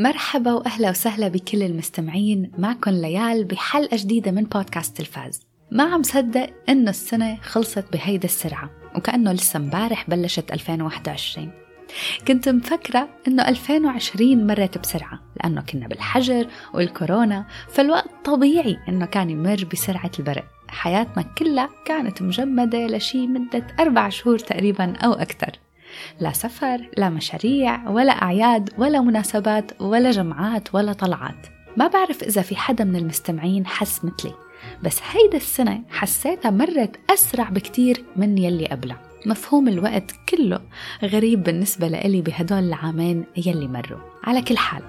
مرحبا وأهلا وسهلا بكل المستمعين معكم ليال بحلقة جديدة من بودكاست تلفاز ما عم صدق إنه السنة خلصت بهيدا السرعة وكأنه لسه امبارح بلشت 2021 كنت مفكرة إنه 2020 مرت بسرعة لأنه كنا بالحجر والكورونا فالوقت طبيعي إنه كان يمر بسرعة البرق. حياتنا كلها كانت مجمدة لشي مدة أربع شهور تقريبا أو أكثر. لا سفر لا مشاريع ولا أعياد ولا مناسبات ولا جمعات ولا طلعات. ما بعرف إذا في حدا من المستمعين حس مثلي بس هيدا السنة حسيتها مرت أسرع بكتير من يلي قبلها. مفهوم الوقت كله غريب بالنسبة لإلي بهدول العامين يلي مروا. على كل حال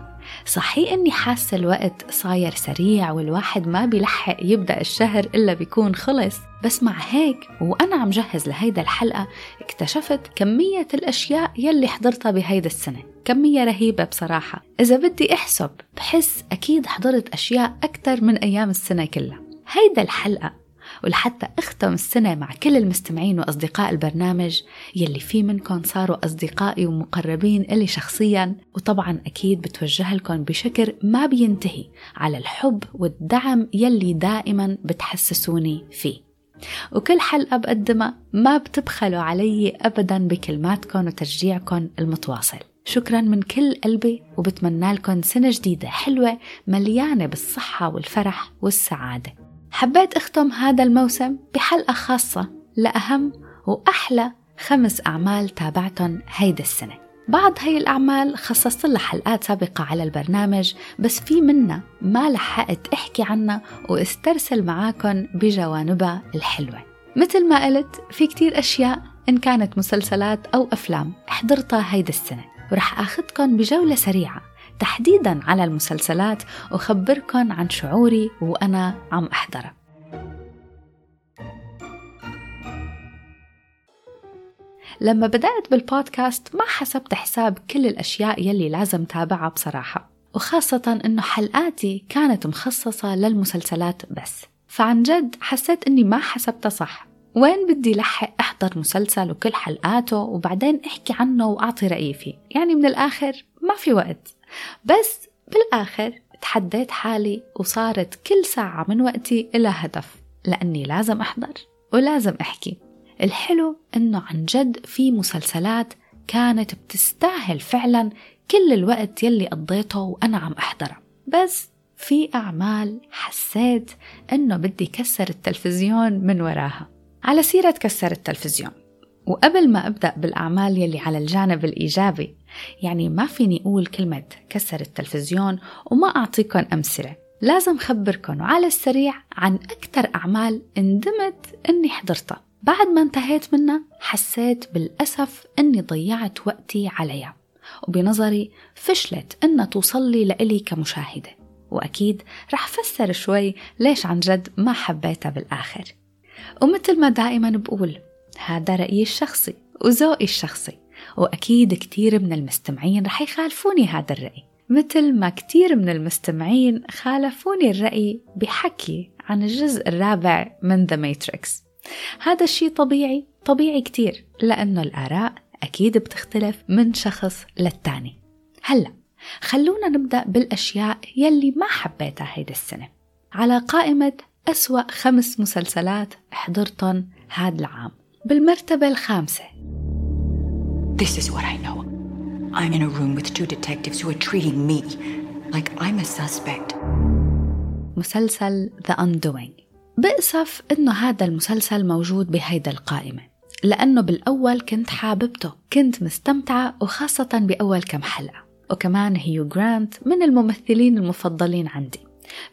صحيح إني حاسة الوقت صاير سريع والواحد ما بيلحق يبدأ الشهر إلا بيكون خلص. بس مع هيك وأنا عم جهز لهيدا الحلقة اكتشفت كمية الأشياء يلي حضرتها بهيدا السنة. كمية رهيبة بصراحة. إذا بدي أحسب بحس أكيد حضرت أشياء أكثر من أيام السنة كلها. هيدا الحلقة ولحتى أختم السنة مع كل المستمعين وأصدقاء البرنامج يلي في منكم صاروا أصدقائي ومقربين إلي شخصيا. وطبعا أكيد بتوجه لكم بشكل ما بينتهي على الحب والدعم يلي دائما بتحسسوني فيه. وكل حلقة بقدمها ما بتبخلوا علي أبدا بكلماتكم وتشجيعكم المتواصل. شكرا من كل قلبي وبتمنى لكم سنة جديدة حلوة مليانة بالصحة والفرح والسعادة. حبيت أختم هذا الموسم بحلقة خاصة لأهم وأحلى خمس أعمال تابعتهم هيدا السنة. بعض هي الأعمال خصصت لها حلقات سابقة على البرنامج بس في منا ما لحقت أحكي عنها وأسترسل معاكم بجوانبها الحلوة. مثل ما قلت في كتير أشياء إن كانت مسلسلات أو أفلام حضرتها هيدا السنة. ورح أخذكم بجولة سريعة تحديدا على المسلسلات وخبركن عن شعوري وأنا عم أحضرها لما بدأت بالبودكاست ما حسبت حساب كل الأشياء يلي لازم تابعها بصراحة وخاصة أنه حلقاتي كانت مخصصة للمسلسلات بس. فعن جد حسيت أني ما حسبتها صح. وين بدي لحق أحضر مسلسل وكل حلقاته وبعدين أحكي عنه وأعطي رأيي فيه؟ يعني من الآخر ما في وقت. بس بالآخر تحديت حالي وصارت كل ساعة من وقتي إلى هدف لأني لازم أحضر ولازم أحكي. الحلو إنه عن جد في مسلسلات كانت بتستاهل فعلا كل الوقت يلي قضيته وأنا عم أحضرها بس في أعمال حسيت إنه بدي كسر التلفزيون من وراها. على سيرة كسر التلفزيون وقبل ما أبدأ بالأعمال يلي على الجانب الإيجابي يعني ما فيني أقول كلمة كسر التلفزيون وما أعطيكم أمثلة. لازم خبركم على السريع عن أكثر أعمال ندمت أني حضرتها. بعد ما انتهيت منها حسيت بالأسف أني ضيعت وقتي عليها. وبنظري فشلت أنها توصل لي لإلي كمشاهدة. وأكيد رح فسر شوي ليش عن جد ما حبيتها بالآخر. ومثل ما دائما بقول هذا رأيي الشخصي وذوقي الشخصي وأكيد كتير من المستمعين رح يخالفوني هذا الرأي. مثل ما كتير من المستمعين خالفوني الرأي بحكي عن الجزء الرابع من ذا ماتريكس هذا الشيء طبيعي طبيعي كتير لأنه الآراء أكيد بتختلف من شخص للتاني. هلأ خلونا نبدأ بالأشياء يلي ما حبيتها هيدا السنة. على قائمة أسوأ خمس مسلسلات حضرتن هذا العام. بالمرتبة الخامسة. This is what I know. I'm in a room with two detectives who are treating me like I'm a suspect. مسلسل The Undoing. بأسف إنه هذا المسلسل موجود بهيدا القائمة. لأنه بالأول كنت حاببته. كنت مستمتعة وخاصة بأول كم حلقة. وكمان هيو جرانت من الممثلين المفضلين عندي.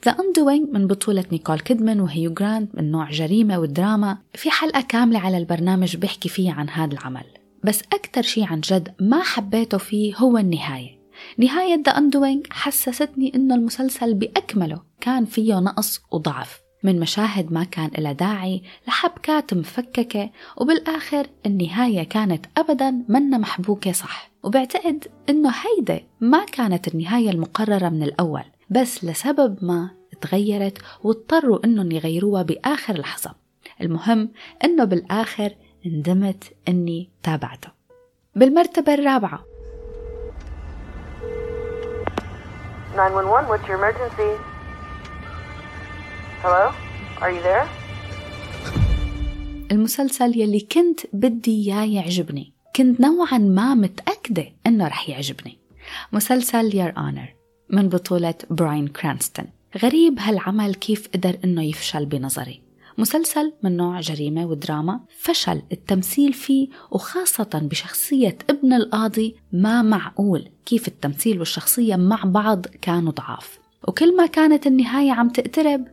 The Undoing من بطولة نيكول كيدمان وهيو جرانت من نوع جريمة ودراما في حلقة كاملة على البرنامج بحكي فيه عن هذا العمل. بس أكثر شيء عن جد ما حبيته فيه هو النهاية. نهاية ذا أندوينج حسستني إنه المسلسل بأكمله كان فيه نقص وضعف من مشاهد ما كان لها داعي لحبكات مفككة وبالآخر النهاية كانت أبدا منا محبوكة صح. وبعتقد إنه هيدا ما كانت النهاية المقررة من الأول. بس لسبب ما تغيرت واضطروا إنهم يغيروها بآخر لحظة المهم إنه بالآخر ندمت أني تابعته بالمرتبة الرابعة 911, what's your emergency? Hello? Are you there? المسلسل يلي كنت بدي إياه يعجبني كنت نوعا ما متأكدة إنه رح يعجبني مسلسل Your Honor من بطولة براين كرانستون غريب هالعمل كيف قدر إنه يفشل بنظري. مسلسل من نوع جريمة ودراما فشل التمثيل فيه وخاصة بشخصية ابن القاضي ما معقول كيف التمثيل والشخصية مع بعض كانوا ضعاف. وكل ما كانت النهاية عم تقترب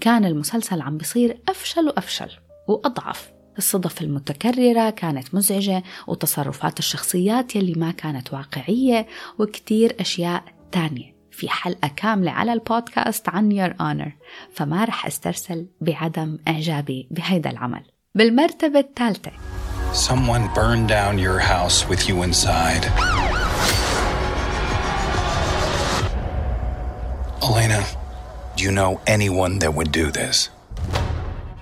كان المسلسل عم بيصير أفشل وأفشل وأضعف. الصدف المتكررة كانت مزعجة وتصرفات الشخصيات يلي ما كانت واقعية وكتير أشياء تانية. في حلقة كاملة على البودكاست عن Your Honor فما رح أسترسل بعدم إعجابي بهيدا العمل بالمرتبة الثالثة Someone burned down your house with you inside. Elena, do you know anyone that would do this?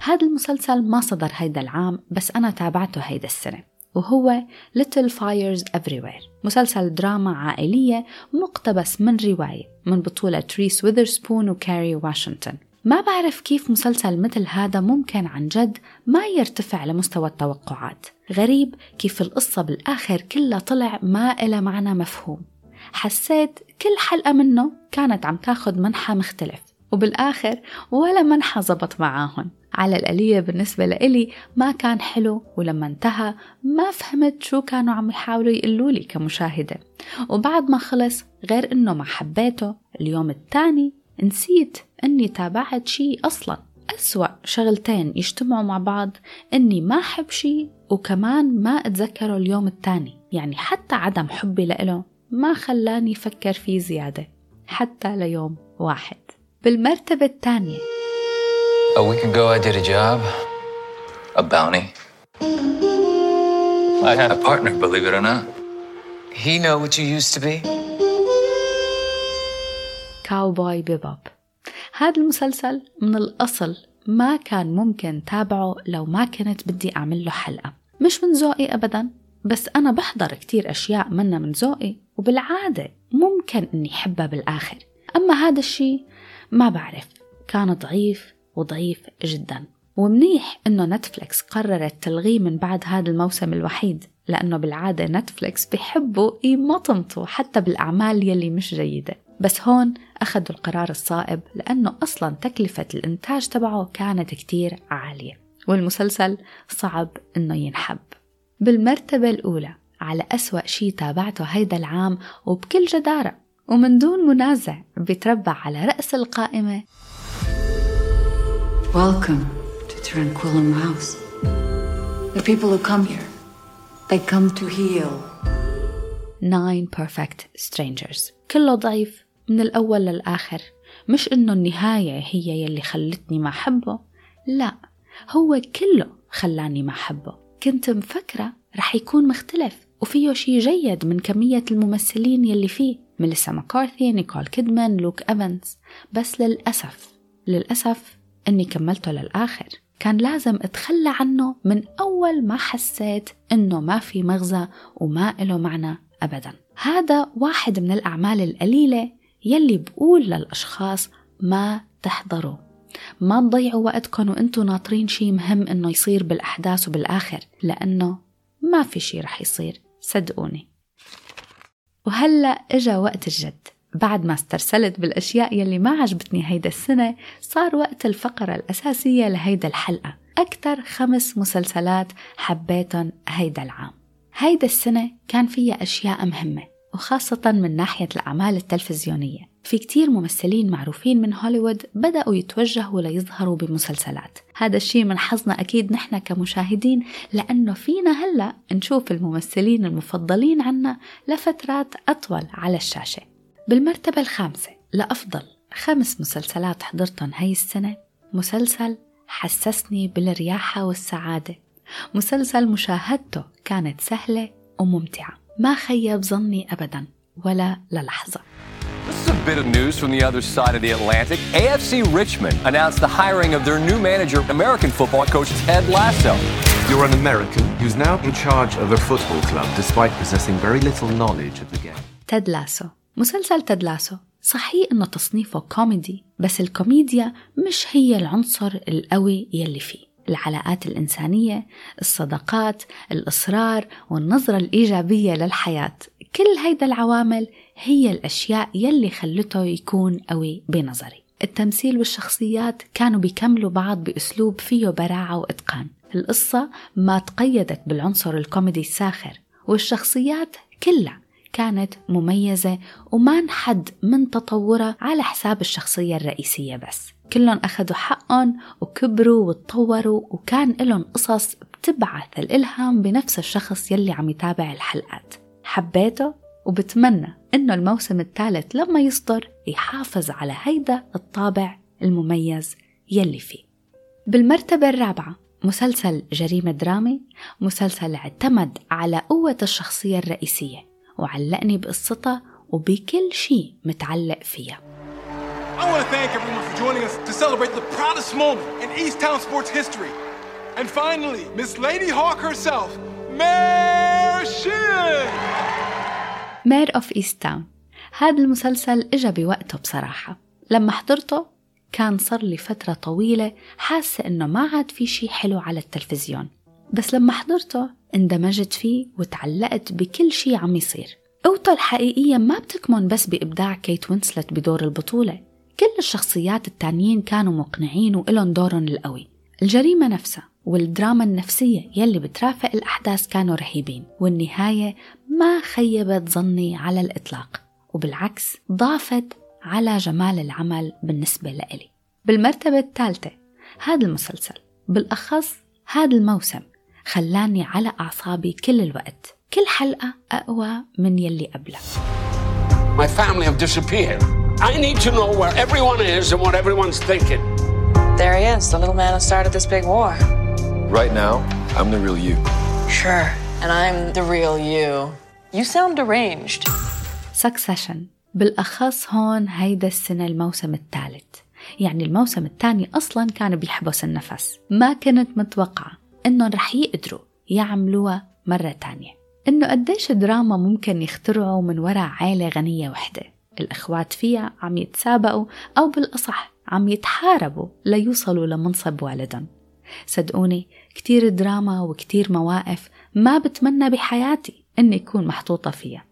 هذا المسلسل ما صدر هيدا العام بس أنا تابعته هيدا السنة وهو Little Fires Everywhere مسلسل دراما عائلية مقتبس من رواية من بطولة تريس ويذرسبون وكاري واشنطن. ما بعرف كيف مسلسل مثل هذا ممكن عن جد ما يرتفع لمستوى التوقعات. غريب كيف القصة بالآخر كلها طلع ما إلها معنى مفهوم. حسيت كل حلقة منه كانت عم تاخد منحى مختلف وبالآخر ولا منحى زبط معاهم. على الآلية بالنسبة لإلي ما كان حلو ولما انتهى ما فهمت شو كانوا عم يحاولوا يقولوا لي كمشاهدة. وبعد ما خلص غير إنه ما حبيته اليوم الثاني نسيت إني تابعت شي أصلا. أسوأ شغلتين يجتمعوا مع بعض إني ما أحب شي وكمان ما أتذكره اليوم الثاني. يعني حتى عدم حبي لإله ما خلاني أفكر فيه زيادة حتى ليوم واحد. بالمرتبة الثانية. A week ago, I did a job, a bounty. I had a partner, believe it or not. He know what you used to be. كاوبوي بيبوب هذا المسلسل من الأصل ما كان ممكن تابعه لو ما كنت بدي أعمل له حلقة مش من ذوقي أبدا بس أنا بحضر كتير أشياء منها من ذوقي وبالعادة ممكن إني حبها بالآخر أما هذا الشيء ما بعرف كان ضعيف وضعيف جدا. ومنيح إنه نتفليكس قررت تلغيه من بعد هذا الموسم الوحيد لأنه بالعادة نتفليكس بيحبوا يمطمطوا حتى بالأعمال يلي مش جيدة. بس هون أخذوا القرار الصائب لأنه أصلا تكلفة الإنتاج تبعه كانت كتير عالية. والمسلسل صعب إنه ينحب. بالمرتبة الأولى على أسوأ شي تابعته هيدا العام وبكل جدارة. ومن دون منازع بيتربع على رأس القائمة. Welcome to Tranquillum House. The people who come here, they come to heal. Nine Perfect Strangers. كله ضعيف من الأول للآخر. مش إنه النهاية هي يلي خلتني ما أحبه. لا هو كله خلاني ما أحبه. كنت مفكرة رح يكون مختلف وفيه شي جيد من كمية الممثلين يلي فيه ميليسا مكارثي نيكول كيدمان لوك أفنز بس للأسف للأسف أني كملته للآخر. كان لازم أتخلى عنه من أول ما حسيت أنه ما في مغزى وما إله معنى أبدا. هذا واحد من الأعمال القليلة يلي بقول للأشخاص ما تحضروا. ما تضيعوا وقتكم وإنتوا ناطرين شي مهم إنه يصير بالأحداث وبالآخر لأنه ما في شي رح يصير. صدقوني. وهلأ إجا وقت الجد. بعد ما استرسلت بالأشياء يلي ما عجبتني هيدا السنة صار وقت الفقرة الأساسية لهيدا الحلقة. أكثر خمس مسلسلات حبيتن هيدا العام. هيدا السنة كان فيها أشياء مهمة وخاصة من ناحية الأعمال التلفزيونية. في كتير ممثلين معروفين من هوليوود بدأوا يتوجهوا ليظهروا بمسلسلات. هذا الشيء من حظنا أكيد نحن كمشاهدين لأنه فينا هلأ نشوف الممثلين المفضلين عنا لفترات أطول على الشاشة. بالمرتبة الخامسة لأفضل خمس مسلسلات حضرتهم هاي السنة مسلسل حسسني بالرياحة والسعادة مسلسل مشاهدته كانت سهلة وممتعة ما خيب ظني أبدا ولا للحظة This is a bit of news from the other side of the Atlantic. AFC Richmond announced the hiring of their new manager, American football coach Ted Lasso. You're an American who's now in charge of a football club despite possessing very little knowledge of the game. تيد لاسو مسلسل تيد لاسو. صحيح إنه تصنيفه كوميدي بس الكوميديا مش هي العنصر القوي يلي فيه. العلاقات الإنسانية الصداقات الإصرار والنظرة الإيجابية للحياة. كل هيدا العوامل هي الأشياء يلي خلته يكون قوي بنظري. التمثيل والشخصيات كانوا بيكملوا بعض بأسلوب فيه براعة وإتقان. القصة ما تقيدت بالعنصر الكوميدي الساخر والشخصيات كلها كانت مميزة وما انحد من تطورها على حساب الشخصية الرئيسية بس. كلهم أخذوا حقهم وكبروا وتطوروا وكان لهم قصص بتبعث الإلهام بنفس الشخص يلي عم يتابع الحلقات. حبيته وبتمنى إنه الموسم الثالث لما يصدر يحافظ على هيدا الطابع المميز يلي فيه. بالمرتبة الرابعة مسلسل جريمة درامي مسلسل اعتمد على قوة الشخصية الرئيسية. وعلقني بقصتها وبكل شيء متعلق فيها I want to thank everyone for joining us to celebrate the proudest moment in East Town sports history. And finally, Miss Lady Hawk herself, Mayor Shin! Mare of Easttown هذا المسلسل إجا بوقته بصراحة لما حضرته كان صار لي فترة طويلة حاسة إنه ما عاد في شي حلو على التلفزيون بس لما حضرته اندمجت فيه وتعلقت بكل شي عم يصير. قوته الحقيقية ما بتكمن بس بإبداع كيت وينسلت بدور البطولة. كل الشخصيات التانيين كانوا مقنعين وإلهم دورهم القوي. الجريمة نفسها والدراما النفسية يلي بترافق الأحداث كانوا رهيبين. والنهاية ما خيبت ظني على الإطلاق. وبالعكس ضافت على جمال العمل بالنسبة لإلي. بالمرتبة الثالثة هذا المسلسل بالأخص هذا الموسم. خلاني على أعصابي كل الوقت كل حلقة أقوى من يلي قبلها My family have disappeared. I need to know where everyone is and what everyone's thinking. There he is, the little man who started this big war. Right now, I'm the real you. Sure. And I'm the real you. You sound deranged. Succession بالأخص هون هيدا السنة الموسم الثالث يعني الموسم الثاني أصلا كان بيحبس النفس ما كنت متوقعة إنهم رح يقدروا يعملوها مرة تانية. إنه قديش دراما ممكن يخترعوا من وراء عائلة غنية وحدة. الإخوات فيها عم يتسابقوا أو بالأصح عم يتحاربوا ليوصلوا لمنصب والدهم. صدقوني كتير دراما وكتير مواقف ما بتمنى بحياتي إني أكون محطوطة فيها.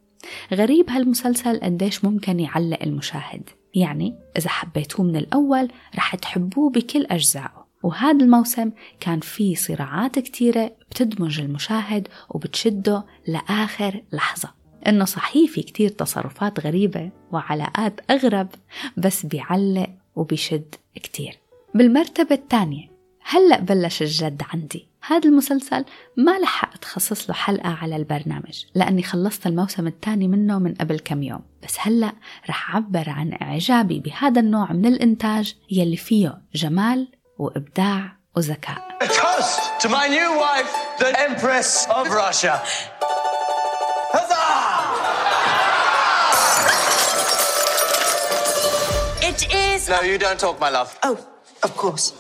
غريب هالمسلسل قديش ممكن يعلق المشاهد. يعني إذا حبيتوه من الأول رح تحبوه بكل أجزائه. وهذا الموسم كان فيه صراعات كتيرة بتدمج المشاهد وبتشده لآخر لحظة. إنه صحيح في كتير تصرفات غريبة وعلاقات أغرب بس بيعلق وبيشد كتير. بالمرتبة الثانية هلأ بلش الجد عندي. هذا المسلسل ما لحقت خصص له حلقة على البرنامج لأني خلصت الموسم الثاني منه من قبل كم يوم. بس هلأ رح أعبر عن إعجابي بهذا النوع من الإنتاج يلي فيه جمال وإبداع وذكاء to my new wife, the Empress of Russia. Huzzah! It is. No, you don't talk, my love. Oh, of course.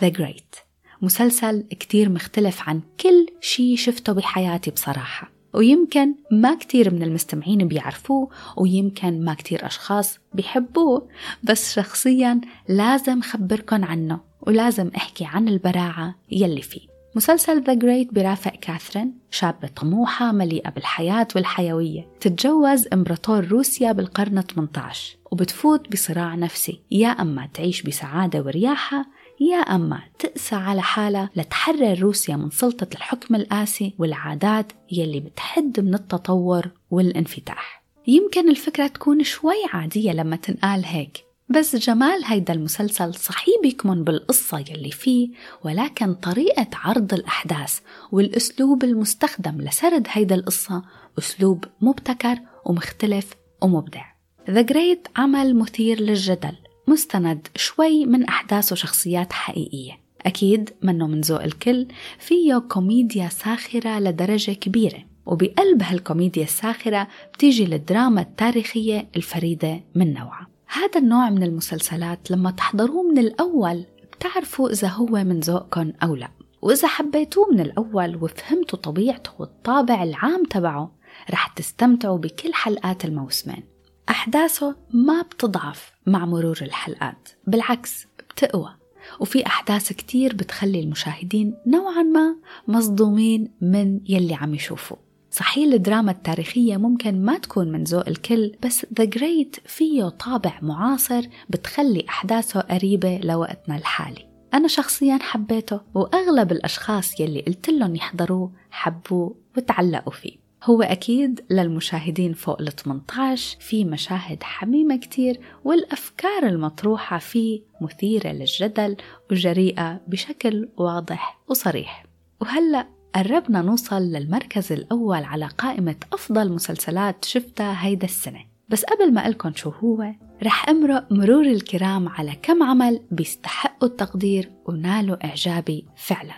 The Great مسلسل كتير مختلف عن كل شي شفته بحياتي بصراحة ويمكن ما كتير من المستمعين بيعرفوه ويمكن ما كتير أشخاص بيحبوه. بس شخصيا لازم خبركن عنه ولازم أحكي عن البراعة يلي فيه. مسلسل ذا جريت برافق كاثرين شابة طموحة مليئة بالحياة والحيوية تتجوز إمبراطور روسيا بالقرن 18 وبتفوت بصراع نفسي. يا أما تعيش بسعادة ورياحة يا أما تقسى على حالها لتحرر روسيا من سلطة الحكم القاسي والعادات يلي بتحد من التطور والانفتاح. يمكن الفكرة تكون شوي عادية لما تنقال هيك بس جمال هيدا المسلسل صحيح بيكمن بالقصة يلي فيه ولكن طريقة عرض الأحداث والأسلوب المستخدم لسرد هيدا القصة أسلوب مبتكر ومختلف ومبدع. The Great عمل مثير للجدل. مستند شوي من أحداث وشخصيات حقيقية. أكيد منه من ذوق الكل فيه كوميديا ساخرة لدرجة كبيرة وبقلب هالكوميديا الساخرة بتيجي الدراما التاريخية الفريدة من نوعها هذا النوع من المسلسلات لما تحضروه من الأول بتعرفوا إذا هو من ذوقكم أو لا. وإذا حبيتوه من الأول وفهمتوا طبيعته والطابع العام تبعه رح تستمتعوا بكل حلقات الموسمين. أحداثه ما بتضعف مع مرور الحلقات بالعكس بتقوى. وفي أحداث كتير بتخلي المشاهدين نوعا ما مصدومين من يلي عم يشوفوا صحيح الدراما التاريخية ممكن ما تكون من ذوق الكل بس The Great فيه طابع معاصر بتخلي أحداثه قريبة لوقتنا الحالي. أنا شخصيا حبيته وأغلب الأشخاص يلي قلت لهم يحضروه حبوه وتعلقوا فيه. هو أكيد للمشاهدين فوق ال 18 في مشاهد حميمة كتير والأفكار المطروحة فيه مثيرة للجدل وجريئة بشكل واضح وصريح. وهلأ قربنا نوصل للمركز الأول على قائمة أفضل مسلسلات شفتها هيدا السنة. بس قبل ما أقلكن شو هو رح أمرق مرور الكرام على كم عمل بيستحقوا التقدير ونالوا إعجابي فعلا.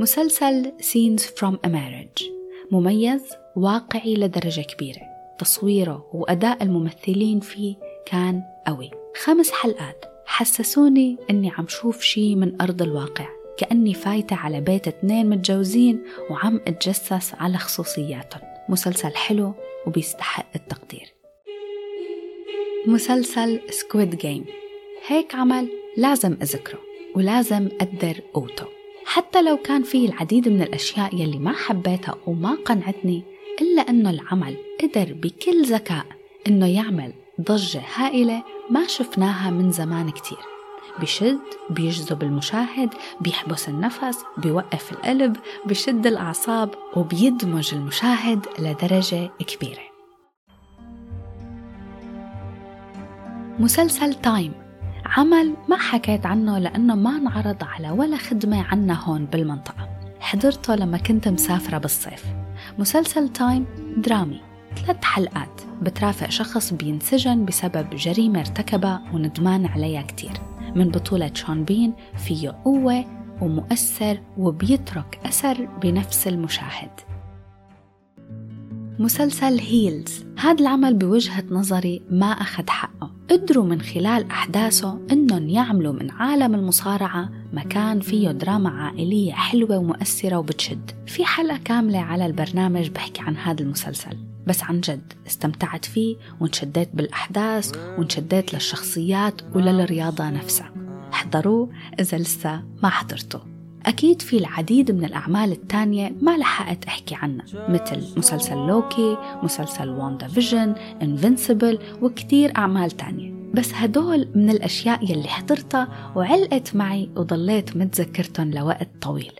مسلسل Scenes from a Marriage. مميز واقعي لدرجة كبيرة. تصويره وأداء الممثلين فيه كان قوي. خمس حلقات. حسسوني أني عم شوف شي من أرض الواقع. كأني فايتة على بيت اتنين متجوزين وعم أتجسس على خصوصياتهم. مسلسل حلو وبيستحق التقدير. مسلسل Squid Game هيك عمل لازم أذكره ولازم أقدر قوته حتى لو كان فيه العديد من الأشياء يلي ما حبيتها وما قنعتني إلا أنه العمل قدر بكل ذكاء أنه يعمل ضجة هائلة ما شفناها من زمان كتير. بشد بيجذب المشاهد بيحبس النفس بيوقف القلب بشد الأعصاب وبيدمج المشاهد لدرجة كبيرة. مسلسل تايم عمل ما حكيت عنه لأنه ما انعرض على ولا خدمة عنا هون بالمنطقة. حضرته لما كنت مسافرة بالصيف. مسلسل Time درامي. ثلاث حلقات. بترافق شخص بينسجن بسبب جريمة ارتكبها وندمان عليها كتير. من بطولة شون بين فيه قوة ومؤثر وبيترك أثر بنفس المشاهد. مسلسل Heels. هذا العمل بوجهة نظري ما أخذ حقه. قدروا من خلال أحداثه إنهم يعملوا من عالم المصارعة مكان فيه دراما عائلية حلوة ومؤثرة وبتشد. في حلقة كاملة على البرنامج بحكي عن هذا المسلسل. بس عن جد استمتعت فيه وانشديت بالأحداث وانشديت للشخصيات وللرياضة نفسها. احضروه إذا لسه ما حضرته أكيد في العديد من الأعمال التانية ما لحقت أحكي عنها مثل مسلسل لوكي مسلسل WandaVision Invincible وكتير أعمال تانية بس هدول من الأشياء يلي حضرتها وعلقت معي وضليت متذكرتهم لوقت طويل.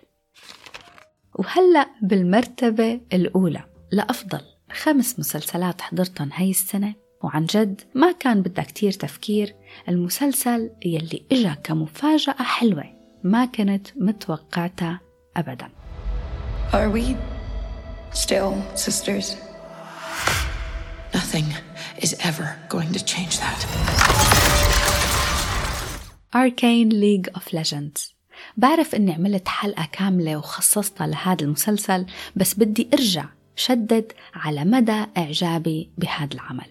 وهلأ بالمرتبة الأولى لأفضل خمس مسلسلات حضرتهم هاي السنة. وعن جد ما كان بدها كتير تفكير. المسلسل يلي إجا كمفاجأة حلوة. ما كنت متوقعتها أبدا Are we still sisters? Nothing is ever going to change that. Arcane League of Legends بعرف إني عملت حلقة كاملة وخصصتها لهذا المسلسل بس بدي أرجع شدد على مدى إعجابي بهذا العمل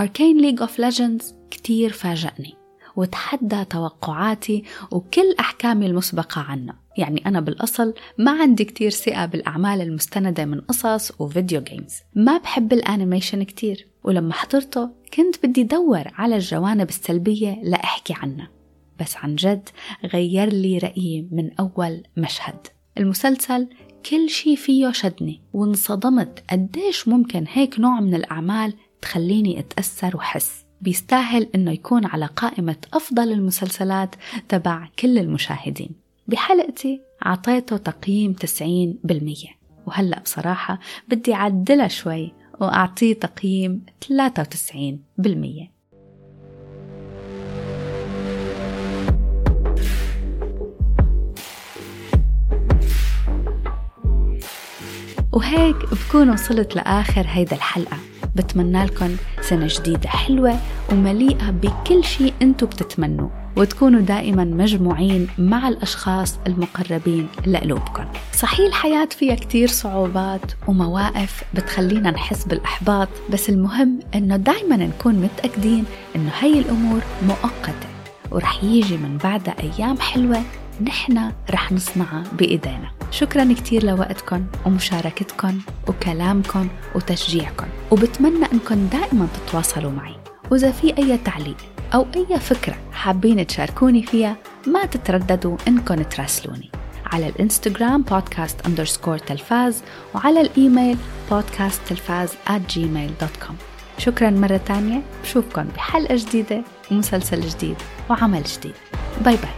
Arcane League of Legends كتير فاجأني وتحدى توقعاتي وكل أحكامي المسبقة عنه. يعني أنا بالأصل ما عندي كتير ثقة بالأعمال المستندة من قصص و video games ما بحب ال animation كتير. ولما حضرته كنت بدي دور على الجوانب السلبية لأحكي عنها بس عن جد غير لي رأيي من أول مشهد. المسلسل كل شي فيه شدني وانصدمت قديش ممكن هيك نوع من الأعمال تخليني أتأثر وحس بيستاهل إنه يكون على قائمة أفضل المسلسلات تبع كل المشاهدين. بحلقتي عطيته تقييم 90% وهلأ بصراحة بدي أعدلها شوي وأعطيه تقييم 93% وهيك بكون وصلت لآخر هيدا الحلقة. بتمنى لكم سنة جديدة حلوة ومليئة بكل شيء انتو بتتمنوا وتكونوا دائما مجموعين مع الأشخاص المقربين لقلوبكم. صحيح الحياة فيها كتير صعوبات ومواقف بتخلينا نحس بالإحباط بس المهم أنه دائما نكون متأكدين أنه هي الأمور مؤقتة. ورح يجي من بعدها أيام حلوة نحن رح نصنعها بإيدينا. شكرا كتير لوقتكم ومشاركتكم وكلامكم وتشجيعكم وبتمنى أنكم دائما تتواصلوا معي. وإذا في أي تعليق أو أي فكرة حابين تشاركوني فيها ما تترددوا إنكم تراسلوني على الإنستغرام بودكاست اندرسكور تلفاز وعلى الإيميل بودكاست تلفاز at gmail.com شكرا مرة تانية بشوفكم بحلقة جديدة ومسلسل جديد وعمل جديد. باي باي.